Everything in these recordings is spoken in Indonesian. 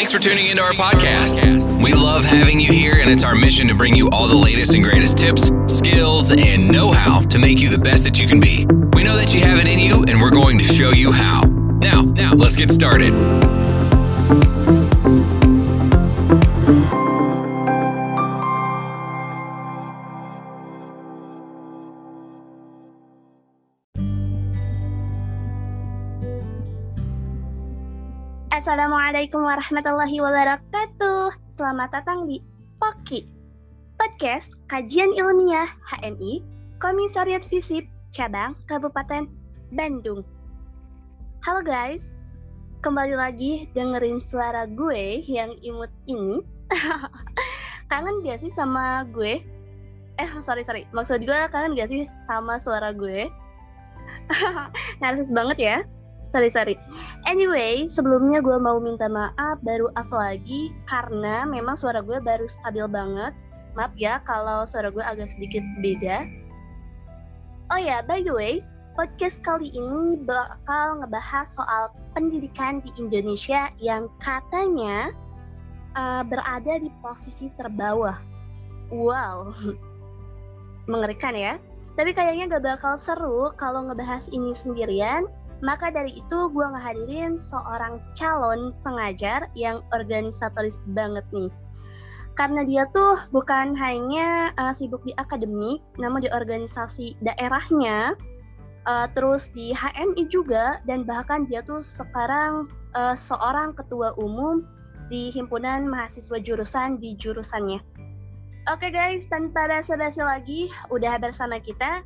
Thanks for tuning into our podcast. We love having you here, and it's our mission to bring you all the latest and greatest tips, skills, and know how to make you the best that you can be. We know that you have it in you, and we're going to show you how. Now, now, let's get started. Assalamualaikum warahmatullahi wabarakatuh. Selamat datang di Poki Podcast Kajian Ilmiah HMI Komisariat Visip Cabang Kabupaten Bandung. Halo guys, kembali lagi dengerin suara gue yang imut ini. kangen gak sih sama gue? Eh sorry sorry, maksud gue kangen gak sih sama suara gue? Narsis banget ya sorry sorry. Anyway sebelumnya gue mau minta maaf baru up lagi karena memang suara gue baru stabil banget. Maaf ya kalau suara gue agak sedikit beda. Oh ya by the way podcast kali ini bakal ngebahas soal pendidikan di Indonesia yang katanya uh, berada di posisi terbawah. Wow. Mengerikan ya. Tapi kayaknya gak bakal seru kalau ngebahas ini sendirian maka dari itu gue ngehadirin seorang calon pengajar yang organisatoris banget nih. Karena dia tuh bukan hanya uh, sibuk di akademik, namun di organisasi daerahnya, uh, terus di HMI juga, dan bahkan dia tuh sekarang uh, seorang ketua umum di himpunan mahasiswa jurusan di jurusannya. Oke okay guys, tanpa basa-basi lagi, udah bersama kita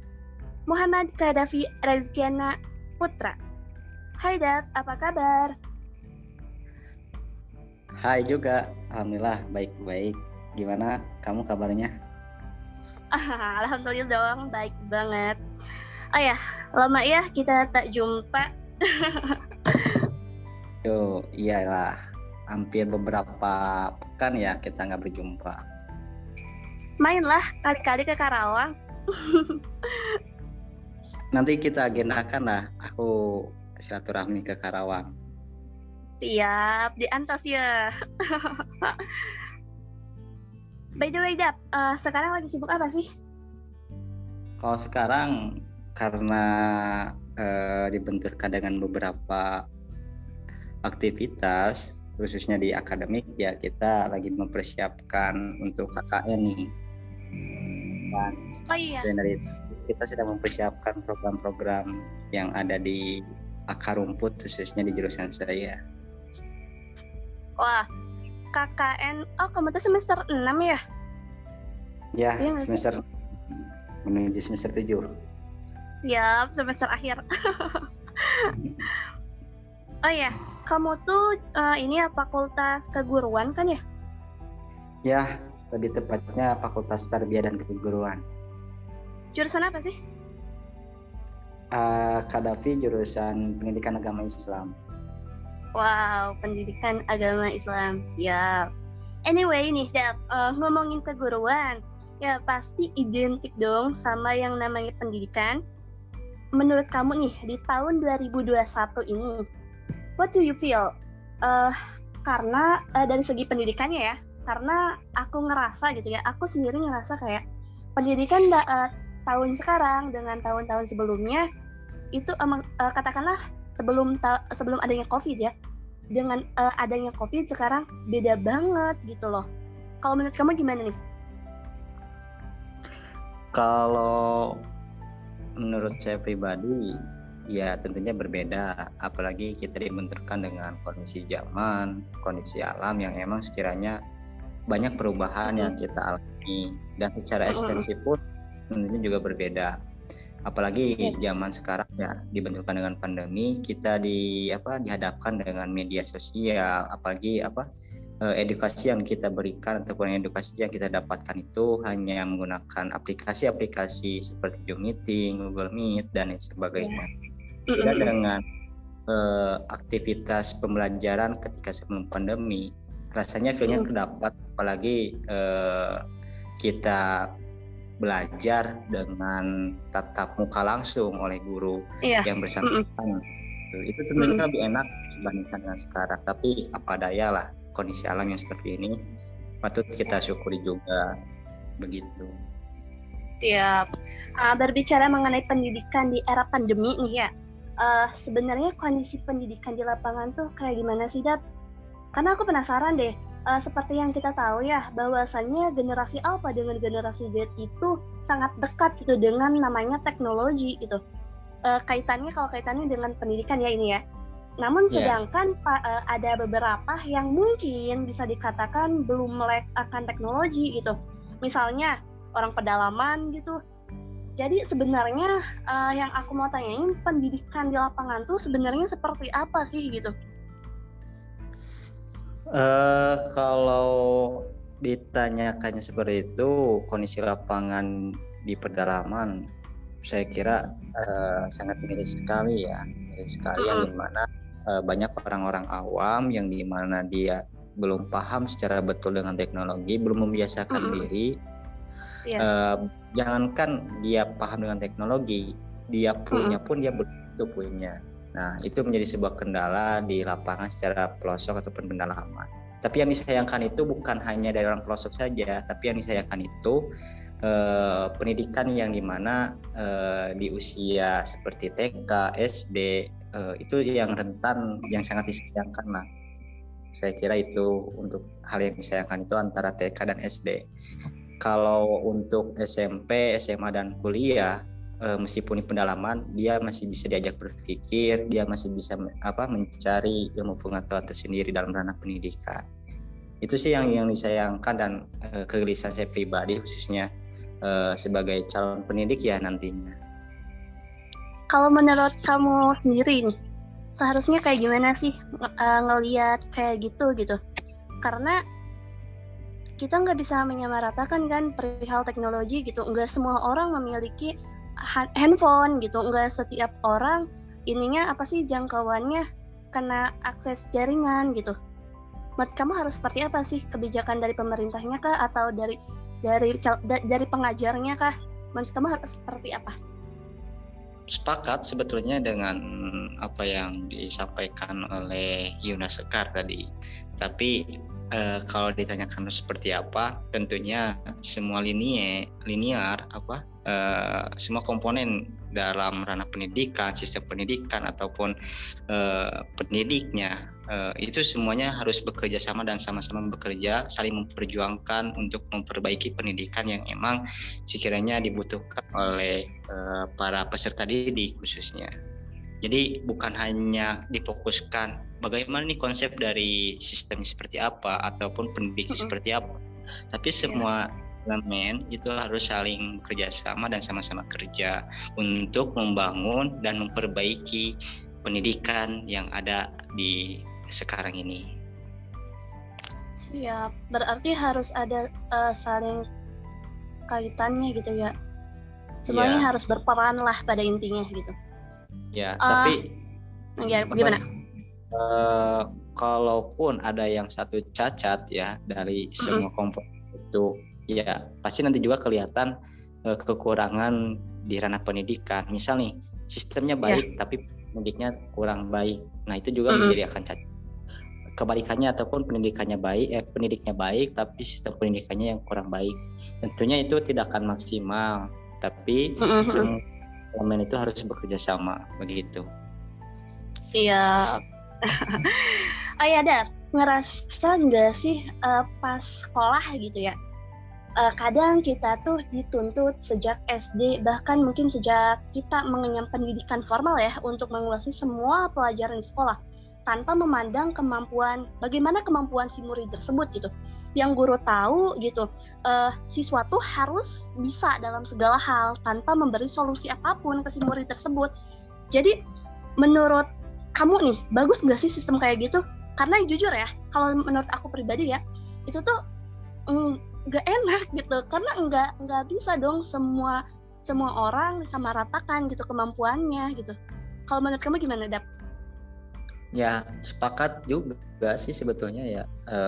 Muhammad Kadafi Rezkiana Putra. Hai Dad, apa kabar? Hai juga, Alhamdulillah baik-baik. Gimana kamu kabarnya? Alhamdulillah dong, baik banget. Oh ya, lama ya kita tak jumpa. Duh, iyalah. Hampir beberapa pekan ya kita nggak berjumpa. Mainlah kali-kali ke Karawang. Nanti kita agendakan lah. Aku silaturahmi ke Karawang. Siap, di Antas ya. By the way, Dap, uh, sekarang lagi sibuk apa sih? Kalau sekarang karena uh, dibenturkan dengan beberapa aktivitas, khususnya di akademik, ya kita lagi mempersiapkan untuk KKN nih. Dan oh, iya. dari kita sedang mempersiapkan program-program yang ada di akar rumput khususnya di jurusan saya. Wah, KKN, oh kamu tuh semester 6 ya? Ya, iya semester menuju semester 7. Siap, semester akhir. oh ya, kamu tuh uh, ini ya fakultas keguruan kan ya? Ya, lebih tepatnya fakultas tarbiyah dan keguruan. Jurusan apa sih? uh, Kadafi jurusan pendidikan agama Islam. Wow, pendidikan agama Islam siap. Anyway nih, Dap, uh, ngomongin keguruan, ya pasti identik dong sama yang namanya pendidikan. Menurut kamu nih di tahun 2021 ini, what do you feel? Uh, karena uh, dari segi pendidikannya ya, karena aku ngerasa gitu ya, aku sendiri ngerasa kayak pendidikan uh, tahun sekarang dengan tahun-tahun sebelumnya itu emang uh, katakanlah sebelum sebelum adanya covid ya. Dengan uh, adanya covid sekarang beda banget gitu loh. Kalau menurut kamu gimana nih? Kalau menurut saya pribadi ya tentunya berbeda. Apalagi kita dibenturkan dengan kondisi zaman kondisi alam yang emang sekiranya banyak perubahan yang kita alami. Dan secara esensi pun tentunya juga berbeda apalagi ya. zaman sekarang ya dibenturkan dengan pandemi kita di apa dihadapkan dengan media sosial apalagi apa eh, edukasi yang kita berikan ataupun edukasi yang kita dapatkan itu hanya menggunakan aplikasi-aplikasi seperti Zoom Meeting, Google Meet dan lain sebagainya. Tidak dengan uh, aktivitas pembelajaran ketika sebelum pandemi rasanya feelnya terdapat apalagi uh, kita belajar dengan tatap muka langsung oleh guru iya. yang bersangkutan mm -mm. itu tentunya mm -mm. lebih enak dibandingkan dengan sekarang tapi apa daya lah kondisi alam yang seperti ini patut kita syukuri juga begitu. Siap. Uh, berbicara mengenai pendidikan di era pandemi nih ya, uh, sebenarnya kondisi pendidikan di lapangan tuh kayak gimana sih, Dap? Karena aku penasaran deh, uh, seperti yang kita tahu ya, bahwasannya generasi Alpha dengan generasi Z itu sangat dekat gitu dengan namanya teknologi gitu. Uh, kaitannya kalau kaitannya dengan pendidikan ya ini ya. Namun yeah. sedangkan pa, uh, ada beberapa yang mungkin bisa dikatakan belum melek akan teknologi gitu. Misalnya orang pedalaman gitu. Jadi sebenarnya uh, yang aku mau tanyain pendidikan di lapangan tuh sebenarnya seperti apa sih gitu? Uh, kalau ditanyakannya seperti itu kondisi lapangan di pedalaman saya kira uh, sangat miris sekali ya miris sekali yang di mana uh, banyak orang-orang awam yang di mana dia belum paham secara betul dengan teknologi, belum membiasakan mm -hmm. diri. Yeah. Iya. Uh, jangankan dia paham dengan teknologi, dia punya mm -hmm. pun dia belum punya. Nah, itu menjadi sebuah kendala di lapangan secara pelosok ataupun pendalaman. Tapi yang disayangkan itu bukan hanya dari orang pelosok saja, tapi yang disayangkan itu eh, pendidikan yang di mana eh, di usia seperti TK, SD, uh, itu yang rentan yang sangat disayangkan lah saya kira itu untuk hal yang disayangkan itu antara TK dan SD kalau untuk SMP SMA dan kuliah uh, meskipun di pendalaman dia masih bisa diajak berpikir dia masih bisa apa mencari ilmu pengetahuan tersendiri dalam ranah pendidikan. Itu sih yang yang disayangkan dan uh, kegelisahan saya pribadi khususnya uh, sebagai calon pendidik ya nantinya. Kalau menurut kamu sendiri nih seharusnya kayak gimana sih uh, ngelihat kayak gitu gitu? Karena kita nggak bisa menyamaratakan kan perihal teknologi gitu. Nggak semua orang memiliki handphone gitu. Nggak setiap orang ininya apa sih jangkauannya kena akses jaringan gitu. Menurut kamu harus seperti apa sih? Kebijakan dari pemerintahnya kah? Atau dari dari dari pengajarnya kah? Menurut kamu harus seperti apa? sepakat sebetulnya dengan apa yang disampaikan oleh Yuna Sekar tadi. Tapi eh, kalau ditanyakan seperti apa, tentunya semua linie linear apa eh, semua komponen dalam ranah pendidikan, sistem pendidikan ataupun uh, pendidiknya uh, itu semuanya harus bekerja sama dan sama-sama bekerja saling memperjuangkan untuk memperbaiki pendidikan yang emang sekiranya dibutuhkan oleh uh, para peserta didik khususnya. Jadi bukan hanya difokuskan bagaimana nih konsep dari sistemnya seperti apa ataupun pendidiknya seperti apa, tapi iya. semua elemen itu harus saling kerjasama dan sama-sama kerja untuk membangun dan memperbaiki pendidikan yang ada di sekarang ini. Siap, berarti harus ada uh, saling kaitannya gitu ya. Semuanya ya. harus berperan lah pada intinya gitu. Ya, uh, tapi ya gimana? Uh, kalaupun ada yang satu cacat ya dari semua mm -hmm. komponen itu ya pasti nanti juga kelihatan uh, kekurangan di ranah pendidikan. Misal nih sistemnya ya. baik yeah. tapi pendidiknya kurang baik. Nah, itu juga mm -hmm. menjadi akan cacat. Kebalikannya ataupun pendidikannya baik, eh pendidiknya baik tapi sistem pendidikannya yang kurang baik. Tentunya itu tidak akan maksimal, tapi mm -hmm. semua elemen itu harus bekerja sama begitu. Iya. oh ya, Dar, ngerasa nggak sih uh, pas sekolah gitu ya, uh, kadang kita tuh dituntut sejak SD bahkan mungkin sejak kita mengenyam pendidikan formal ya untuk menguasai semua pelajaran di sekolah tanpa memandang kemampuan bagaimana kemampuan si murid tersebut gitu. Yang guru tahu gitu uh, siswa tuh harus bisa dalam segala hal tanpa memberi solusi apa pun ke si murid tersebut. Jadi menurut kamu nih bagus nggak sih sistem kayak gitu? Karena jujur ya kalau menurut aku pribadi ya itu tuh mm, nggak enak gitu. Karena nggak nggak bisa dong semua semua orang sama ratakan gitu kemampuannya gitu. Kalau menurut kamu gimana dap? Ya sepakat juga sih sebetulnya ya. E,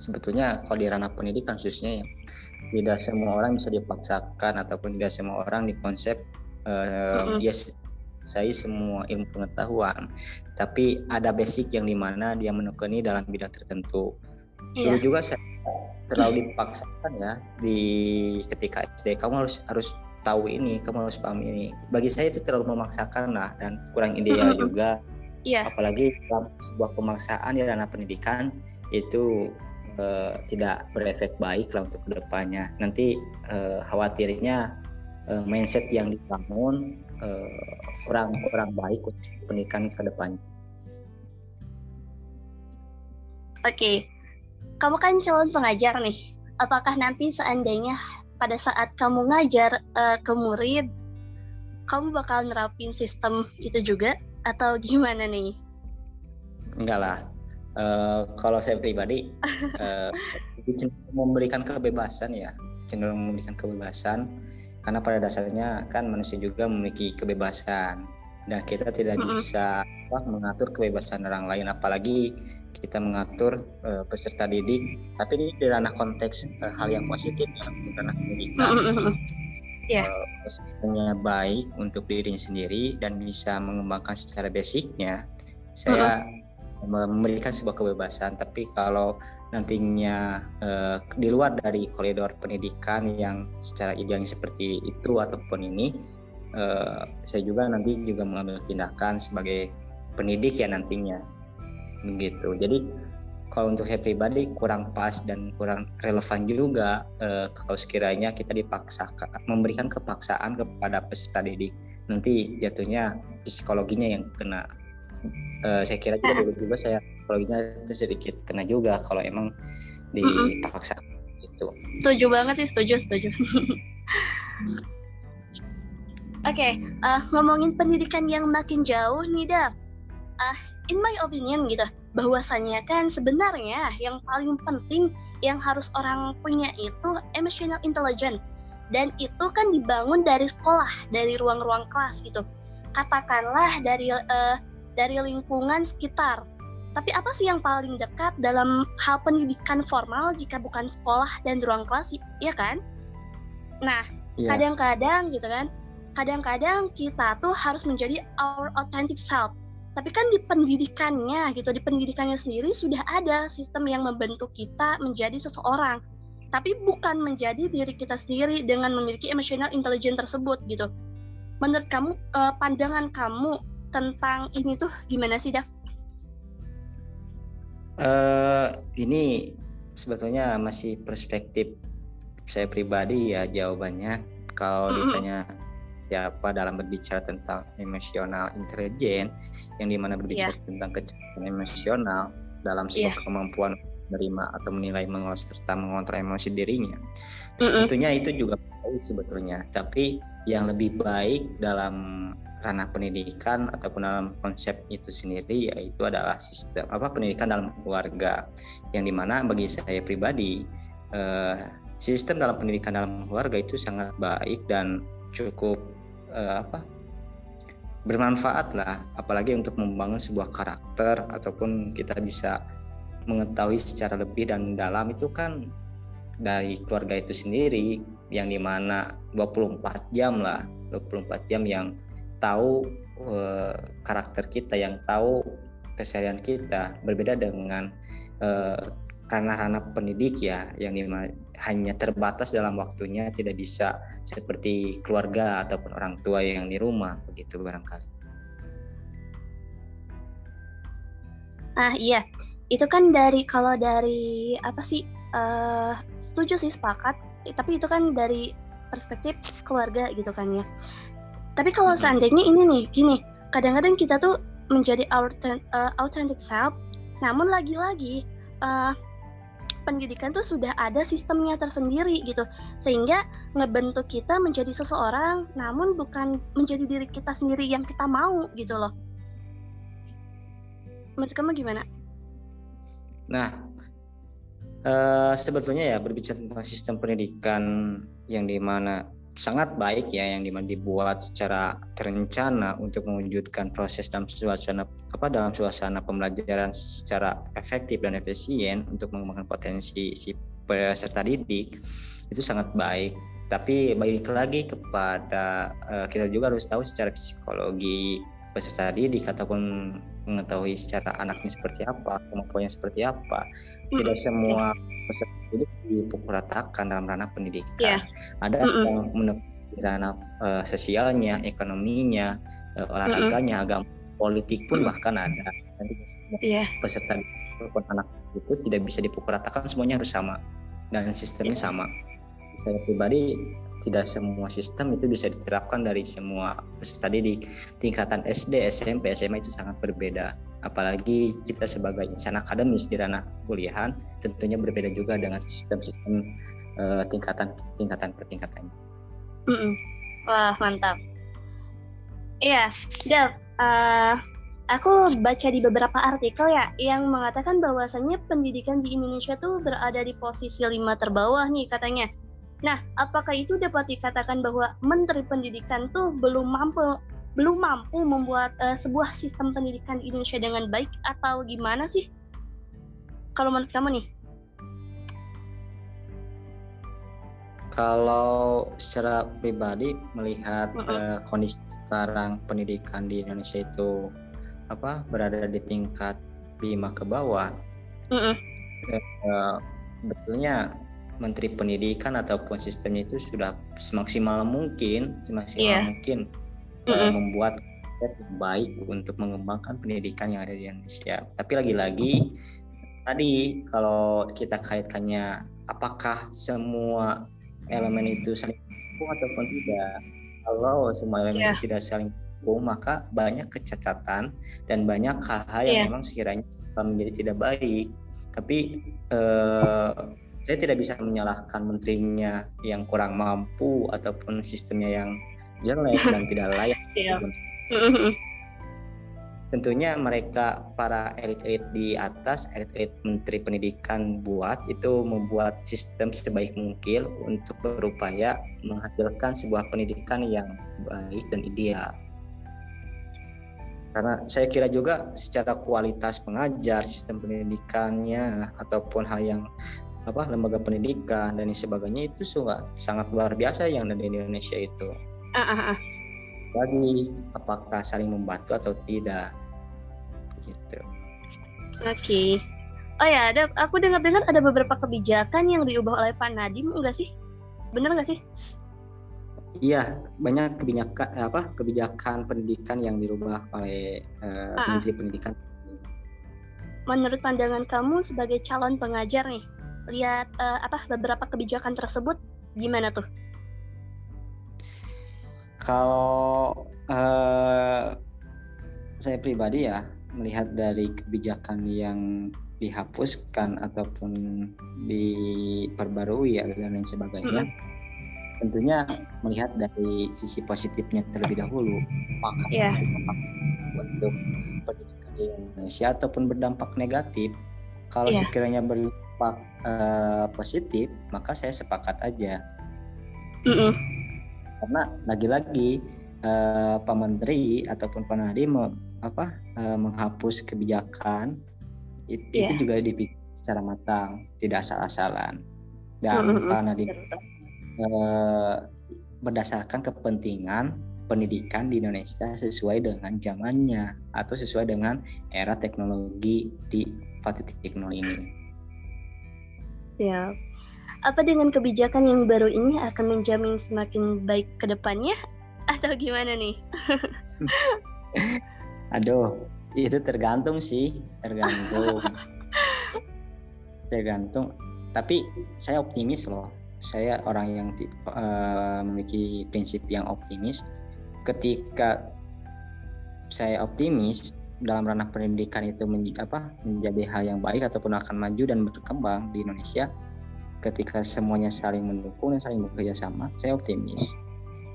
sebetulnya kalau di ranah pendidikan khususnya ya tidak semua orang bisa dipaksakan ataupun tidak semua orang di konsep e, mm -hmm. dia menguasai semua ilmu pengetahuan, tapi ada basic yang di mana dia menekuni dalam bidang tertentu. Iya. Dulu juga saya terlalu dipaksakan ya di ketika SD kamu harus harus tahu ini, kamu harus paham ini. Bagi saya itu terlalu memaksakan lah dan kurang ideal juga. Iya. Apalagi dalam sebuah pemaksaan di ranah pendidikan itu uh, tidak berefek baik lah untuk ke depannya. Nanti uh, khawatirnya uh, mindset yang dibangun kurang kurang baik untuk pendidikan ke depannya. Oke, okay. Kamu kan calon pengajar nih. Apakah nanti seandainya pada saat kamu ngajar uh, ke murid, kamu bakal nerapin sistem itu juga? Atau gimana nih? Enggak lah, uh, kalau saya pribadi uh, memberikan kebebasan ya. Cenderung memberikan kebebasan. Karena pada dasarnya kan manusia juga memiliki kebebasan dan kita tidak mm -hmm. bisa apa, mengatur kebebasan orang lain apalagi kita mengatur uh, peserta didik tapi ini di ranah konteks uh, hal yang positif ya untuk ranah pendidikan mm -hmm. yeah. uh, baik untuk dirinya sendiri dan bisa mengembangkan secara basicnya saya mm -hmm memberikan sebuah kebebasan tapi kalau nantinya uh, di luar dari koridor pendidikan yang secara idealnya seperti itu ataupun ini uh, saya juga nanti juga mengambil tindakan sebagai pendidik ya nantinya begitu jadi kalau untuk saya pribadi kurang pas dan kurang relevan juga uh, kalau sekiranya kita dipaksakan memberikan kepaksaan kepada peserta didik nanti jatuhnya psikologinya yang kena uh, saya kira juga dulu juga saya psikologinya itu sedikit kena juga kalau emang dipaksa mm-hmm. itu. Setuju banget sih, setuju, setuju. Oke, okay, uh, eh, ngomongin pendidikan yang makin jauh nih, Dap. Uh, in my opinion gitu, bahwasannya kan sebenarnya yang paling penting yang harus orang punya itu emotional intelligence. Dan itu kan dibangun dari sekolah, dari ruang-ruang kelas gitu. Katakanlah dari uh, dari lingkungan sekitar. Tapi apa sih yang paling dekat dalam hal pendidikan formal jika bukan sekolah dan ruang kelas, ya kan? Nah, yeah. kadang-kadang gitu kan, kadang-kadang kita tuh harus menjadi our authentic self. Tapi kan di pendidikannya gitu, di pendidikannya sendiri sudah ada sistem yang membentuk kita menjadi seseorang. Tapi bukan menjadi diri kita sendiri dengan memiliki emotional intelligence tersebut gitu. Menurut kamu, eh, pandangan kamu tentang ini tuh gimana sih, Dav? Uh, ini sebetulnya masih perspektif saya pribadi ya jawabannya. Kalau mm -hmm. ditanya siapa dalam berbicara tentang emosional intelijen, yang di mana berbicara yeah. tentang kecerdasan emosional dalam sebuah yeah. kemampuan menerima atau menilai mengolah serta mengontrol emosi dirinya. Mm -hmm. Tentunya itu juga baik sebetulnya, tapi yang lebih baik dalam ranah pendidikan ataupun dalam konsep itu sendiri yaitu adalah sistem apa pendidikan dalam keluarga yang di mana bagi saya pribadi eh, sistem dalam pendidikan dalam keluarga itu sangat baik dan cukup eh, apa bermanfaat lah. Apalagi untuk membangun sebuah karakter ataupun kita bisa mengetahui secara lebih dan dalam itu kan dari keluarga itu sendiri yang di mana 24 jam lah. 24 jam yang tahu uh, karakter kita, yang tahu keseharian kita. Berbeda dengan uh, ranah-ranah pendidik ya yang hanya terbatas dalam waktunya tidak bisa seperti keluarga ataupun orang tua yang di rumah begitu barangkali. Ah iya, itu kan dari kalau dari apa sih uh, setuju sih sepakat, tapi itu kan dari perspektif keluarga gitu kan ya. Tapi kalau seandainya ini nih, gini, kadang-kadang kita tuh menjadi uh, authentic self, namun lagi-lagi uh, pendidikan tuh sudah ada sistemnya tersendiri gitu, sehingga ngebentuk kita menjadi seseorang, namun bukan menjadi diri kita sendiri yang kita mau gitu loh. Menurut kamu gimana? Nah, uh, sebetulnya ya berbicara tentang sistem pendidikan yang di mana sangat baik ya yang dibuat secara terencana untuk mewujudkan proses dalam suasana apa dalam suasana pembelajaran secara efektif dan efisien untuk mengembangkan potensi si peserta didik itu sangat baik. Tapi balik lagi kepada uh, kita juga harus tahu secara psikologi peserta didik ataupun mengetahui secara anaknya seperti apa, kemampuannya seperti apa. Tidak semua peserta didik dipukul ratakan dalam ranah pendidikan. Yeah. Ada mm -mm. yang menekuni ranah uh, sosialnya, ekonominya, uh, olahraganya, mm -mm. agama, politik pun mm -mm. bahkan ada. Nanti yeah. peserta didik anak itu tidak bisa dipukul ratakan, semuanya harus sama dan sistemnya yeah. sama saya pribadi tidak semua sistem itu bisa diterapkan dari semua peserta didik. Tingkatan SD, SMP, SMA itu sangat berbeda. Apalagi kita sebagai insan akademis di ranah kuliahan tentunya berbeda juga dengan sistem-sistem uh, tingkatan tingkatan per tingkatannya. Mm -mm. Wah mantap. Iya, Del. Uh, aku baca di beberapa artikel ya yang mengatakan bahwasannya pendidikan di Indonesia tuh berada di posisi lima terbawah nih katanya. Nah, apakah itu dapat dikatakan bahwa Menteri Pendidikan tuh belum mampu belum mampu membuat uh, sebuah sistem pendidikan di Indonesia dengan baik atau gimana sih? Kalau menurut kamu nih? Kalau secara pribadi melihat uh -uh. uh, kondisi sekarang pendidikan di Indonesia itu apa berada di tingkat lima ke bawah, uh -uh. Uh, betulnya Menteri Pendidikan ataupun sistemnya itu sudah semaksimal mungkin, semaksimal yeah. mungkin mm -hmm. uh, membuat konsep yang baik untuk mengembangkan pendidikan yang ada di Indonesia. Tapi lagi-lagi tadi kalau kita kaitkannya apakah semua elemen itu saling mendukung ataupun tidak? Kalau semua elemen yeah. itu tidak saling mendukung, maka banyak kecacatan dan banyak hal-hal yang yeah. memang sekiranya menjadi tidak baik. Tapi uh, saya tidak bisa menyalahkan menterinya yang kurang mampu ataupun sistemnya yang jelek dan tidak layak. Yeah. Tentunya mereka para elit-elit di atas, elit-elit menteri pendidikan buat itu membuat sistem sebaik mungkin untuk berupaya menghasilkan sebuah pendidikan yang baik dan ideal. Karena saya kira juga secara kualitas pengajar, sistem pendidikannya ataupun hal yang apa lembaga pendidikan dan sebagainya itu sangat sangat luar biasa yang ada di Indonesia itu. Uh, uh, uh. Lagi apakah saling membantu atau tidak gitu. Oke. Okay. Oh ya, ada aku dengar-dengar ada beberapa kebijakan yang diubah oleh Pak Nadim enggak sih? Benar nggak sih? Iya, banyak kebijakan apa kebijakan pendidikan yang dirubah oleh uh, uh, Menteri Pendidikan. Menurut pandangan kamu sebagai calon pengajar nih, lihat uh, apa beberapa kebijakan tersebut gimana tuh? Kalau uh, saya pribadi ya melihat dari kebijakan yang dihapuskan ataupun diperbarui ya dan lain sebagainya, mm -hmm. tentunya melihat dari sisi positifnya terlebih dahulu, maka yeah. untuk pendidikan di Indonesia ataupun berdampak negatif. Kalau yeah. sekiranya ber dampak uh, positif maka saya sepakat aja mm -mm. karena lagi-lagi uh, Pak Menteri ataupun Pak Nadiem apa uh, menghapus kebijakan it, yeah. itu juga dipikir secara matang tidak asal-asalan dan mm -hmm. Pak Nadiem uh, berdasarkan kepentingan pendidikan di Indonesia sesuai dengan zamannya atau sesuai dengan era teknologi di 4.0 ini. Ya. Apa dengan kebijakan yang baru ini akan menjamin semakin baik ke depannya atau gimana nih? Aduh, itu tergantung sih, tergantung. tergantung. Tapi saya optimis loh. Saya orang yang uh, memiliki prinsip yang optimis. Ketika saya optimis, dalam ranah pendidikan itu menjadi apa menjadi hal yang baik ataupun akan maju dan berkembang di Indonesia ketika semuanya saling mendukung dan saling bekerja sama saya optimis.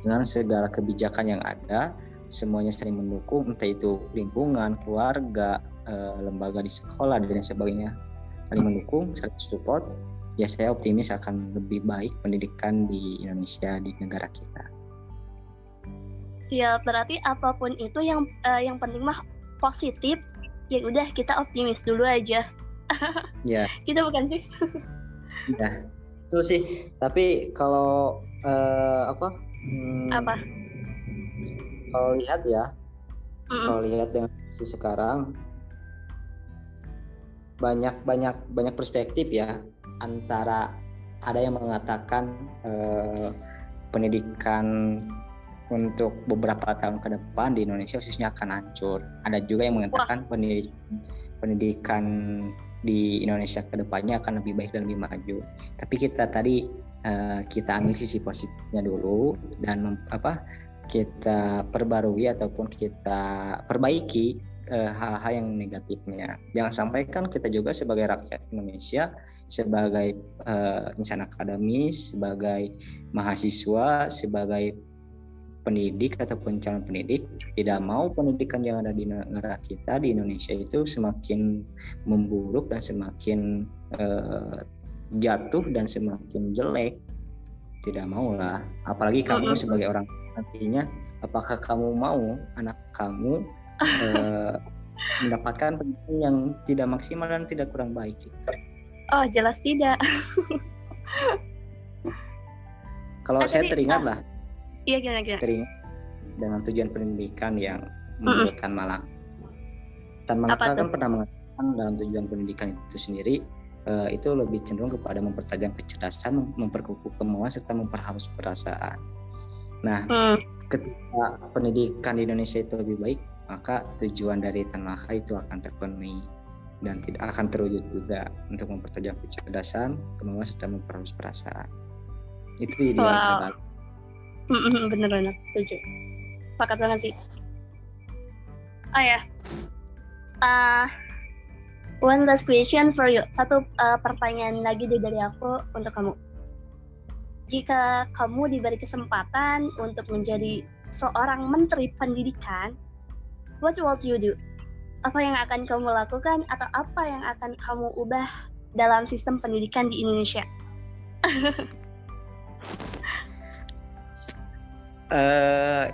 Dengan segala kebijakan yang ada semuanya saling mendukung entah itu lingkungan keluarga eh, lembaga di sekolah dan sebagainya saling mendukung saling support ya saya optimis akan lebih baik pendidikan di Indonesia di negara kita. Ya berarti apa pun itu yang uh, yang penting mah positif ya udah kita optimis dulu aja. Ya. Kita bukan sih? Ya itu sih. Tapi kalau uh, apa? Hmm, apa? Kalau lihat ya. Mm -mm. kalau lihat dengan si sekarang banyak banyak banyak perspektif ya. Antara ada yang mengatakan uh, pendidikan untuk beberapa tahun ke depan di Indonesia khususnya akan hancur. Ada juga yang mengatakan pendidikan, pendidikan di Indonesia ke depannya akan lebih baik dan lebih maju. Tapi kita tadi uh, kita ambil sisi positifnya dulu dan apa kita perbarui ataupun kita perbaiki eh, hal-hal uh, yang negatifnya. Jangan sampai kan kita juga sebagai rakyat Indonesia, sebagai uh, insan akademis, sebagai mahasiswa, sebagai pendidik ataupun calon pendidik tidak mau pendidikan yang ada di negara kita di Indonesia itu semakin memburuk dan semakin uh, jatuh dan semakin jelek. Tidak mau lah. Apalagi kamu sebagai orang nantinya apakah kamu mau anak kamu uh, mendapatkan pendidikan yang tidak maksimal dan tidak kurang baik oh jelas tidak. Kalau saya teringat lah Iya kira-kira. dengan tujuan pendidikan yang menurut Tan Malaka. Tan Malaka kan pernah mengatakan dalam tujuan pendidikan itu sendiri uh, itu lebih cenderung kepada mempertajam kecerdasan, memperkukuh kemauan serta memperhalus perasaan. Nah, mm. ketika pendidikan di Indonesia itu lebih baik, maka tujuan dari Tan Malaka itu akan terpenuhi dan tidak akan terwujud juga untuk mempertajam kecerdasan, kemauan serta memperhalus perasaan. Itu ideal wow. Sekali bener bener setuju. Sepakat banget sih. Oh ya. Uh, one last question for you. Satu uh, pertanyaan lagi dari aku untuk kamu. Jika kamu diberi kesempatan untuk menjadi seorang menteri pendidikan what will you do? Apa yang akan kamu lakukan atau apa yang akan kamu ubah dalam sistem pendidikan di Indonesia Uh,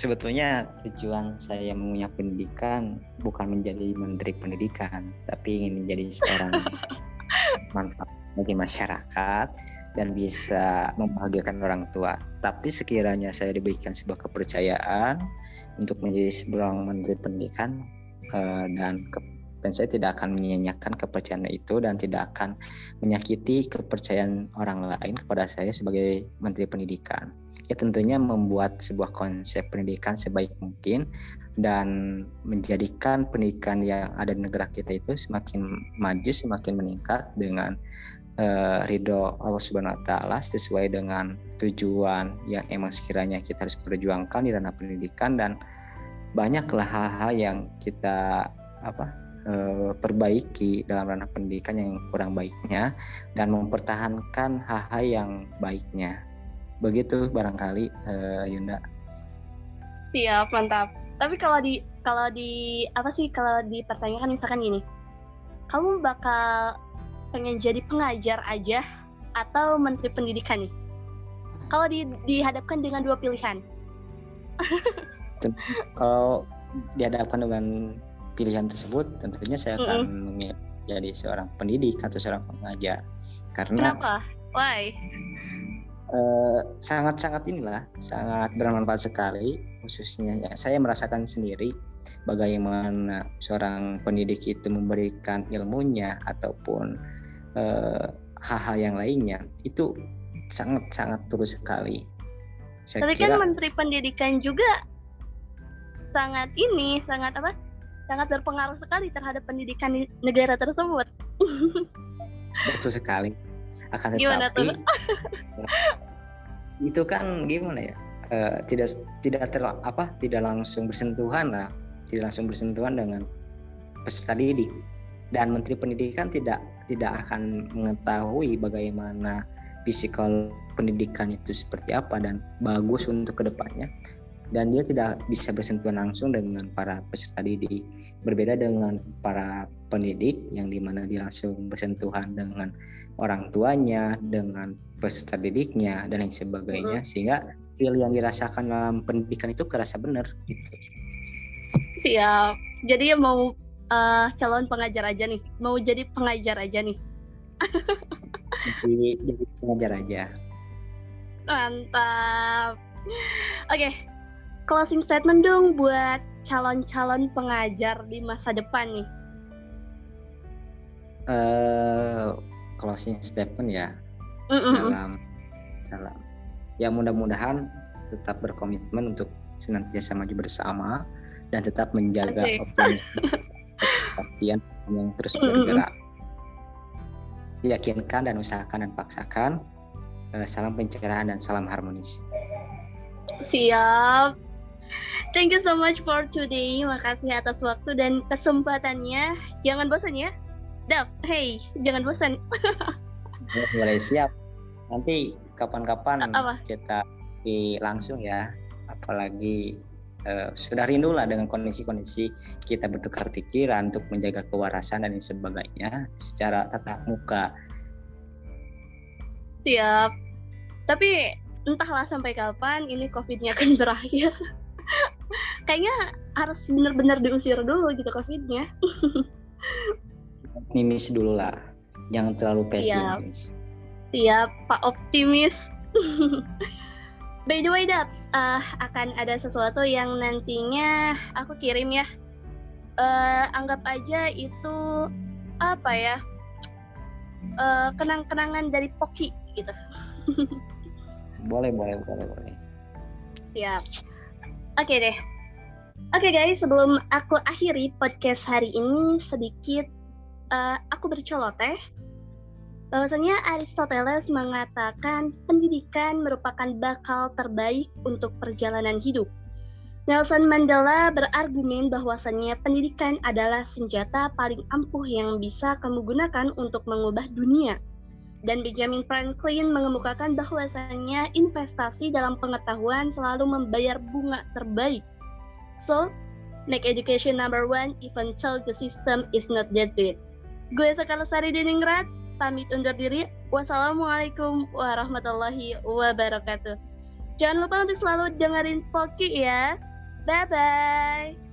sebetulnya tujuan saya mengunyah pendidikan bukan menjadi menteri pendidikan, tapi ingin menjadi seorang manfaat bagi masyarakat dan bisa membahagiakan orang tua. Tapi sekiranya saya diberikan sebuah kepercayaan untuk menjadi seorang menteri pendidikan uh, dan ke dan saya tidak akan menyanyikan kepercayaan itu dan tidak akan menyakiti kepercayaan orang lain kepada saya sebagai Menteri Pendidikan. Ya tentunya membuat sebuah konsep pendidikan sebaik mungkin dan menjadikan pendidikan yang ada di negara kita itu semakin maju, semakin meningkat dengan uh, ridho Allah Subhanahu Wa Taala sesuai dengan tujuan yang emang sekiranya kita harus perjuangkan di ranah pendidikan dan banyaklah hal-hal yang kita apa uh, perbaiki dalam ranah pendidikan yang kurang baiknya dan mempertahankan hal-hal yang baiknya. Begitu barangkali uh, Yunda. Siap, mantap. Tapi kalau di kalau di apa sih kalau dipertanyakan misalkan gini, kamu bakal pengen jadi pengajar aja atau menteri pendidikan nih? Kalau di, dihadapkan dengan dua pilihan. kalau dihadapkan dengan pilihan tersebut tentunya saya akan mm memilih jadi seorang pendidik atau seorang pengajar karena Kenapa? Why? Uh, sangat-sangat inilah sangat bermanfaat sekali khususnya ya saya merasakan sendiri bagaimana seorang pendidik itu memberikan ilmunya ataupun uh, hal-hal yang lainnya itu sangat-sangat terus sekali. Saya Tapi kan kira, kan Menteri Pendidikan juga sangat ini sangat apa sangat berpengaruh sekali terhadap pendidikan di negara tersebut. Betul sekali. Akan gimana tetapi itu kan gimana ya? Uh, tidak tidak ter, apa tidak langsung bersentuhan lah, tidak langsung bersentuhan dengan peserta didik dan Menteri Pendidikan tidak tidak akan mengetahui bagaimana fisikal pendidikan itu seperti apa dan bagus untuk ke depannya dan dia tidak bisa bersentuhan langsung dengan para peserta didik. Berbeda dengan para pendidik yang di mana dia langsung bersentuhan dengan orang tuanya dengan peserta didiknya dan lain sebagainya. Sehingga feel yang dirasakan dalam pendidikan itu kerasa benar. Gitu. siap. Jadi mau uh, calon pengajar aja nih. Mau jadi pengajar aja nih. Jadi jadi pengajar aja. Mantap. Oke, closing statement dong buat calon-calon pengajar di masa depan nih. eh closing statement ya Mm-mm. dalam dalam ya mudah-mudahan tetap berkomitmen untuk senantiasa maju bersama dan tetap menjaga Asik. optimisme kepastian yang terus Mm-mm. bergerak yakinkan dan usahakan dan paksakan Eh, salam pencerahan dan salam harmonis Siap. Thank you so much for today. Makasih atas waktu dan kesempatannya. Jangan bosan ya. Dav, hey, jangan bosan. boleh siap nanti kapan-kapan Apa? kita di langsung ya apalagi eh, sudah rindu lah dengan kondisi-kondisi kita bertukar pikiran untuk menjaga kewarasan dan sebagainya secara tatap muka Siap. Tapi entahlah sampai kapan ini COVID-nya akan berakhir. Kayaknya harus benar-benar diusir dulu gitu COVID-nya. optimis dulu lah jangan terlalu Siap. pesimis Siap, Pak Optimis. By the way, Dap, eh, akan ada sesuatu yang nantinya aku kirim ya. Eh, anggap aja itu apa ya? Eh, kenang-kenangan dari Poki gitu. boleh boleh boleh boleh Siap. Oke deh. Oke guys, sebelum aku akhiri podcast hari ini sedikit eh, aku berceloteh bahwasanya Aristoteles mengatakan pendidikan merupakan bakal terbaik untuk perjalanan hidup. Nelson Mandela berargumen bahwasannya pendidikan adalah senjata paling ampuh yang bisa kamu gunakan untuk mengubah dunia. Dan Benjamin Franklin mengemukakan bahwasannya investasi dalam pengetahuan selalu membayar bunga terbaik. So, make education number one even though the system is not that good. Gue Sekar Lestari Diningrat, pamit undur diri. Wassalamualaikum warahmatullahi wabarakatuh. Jangan lupa untuk selalu dengerin Poki ya. Bye-bye.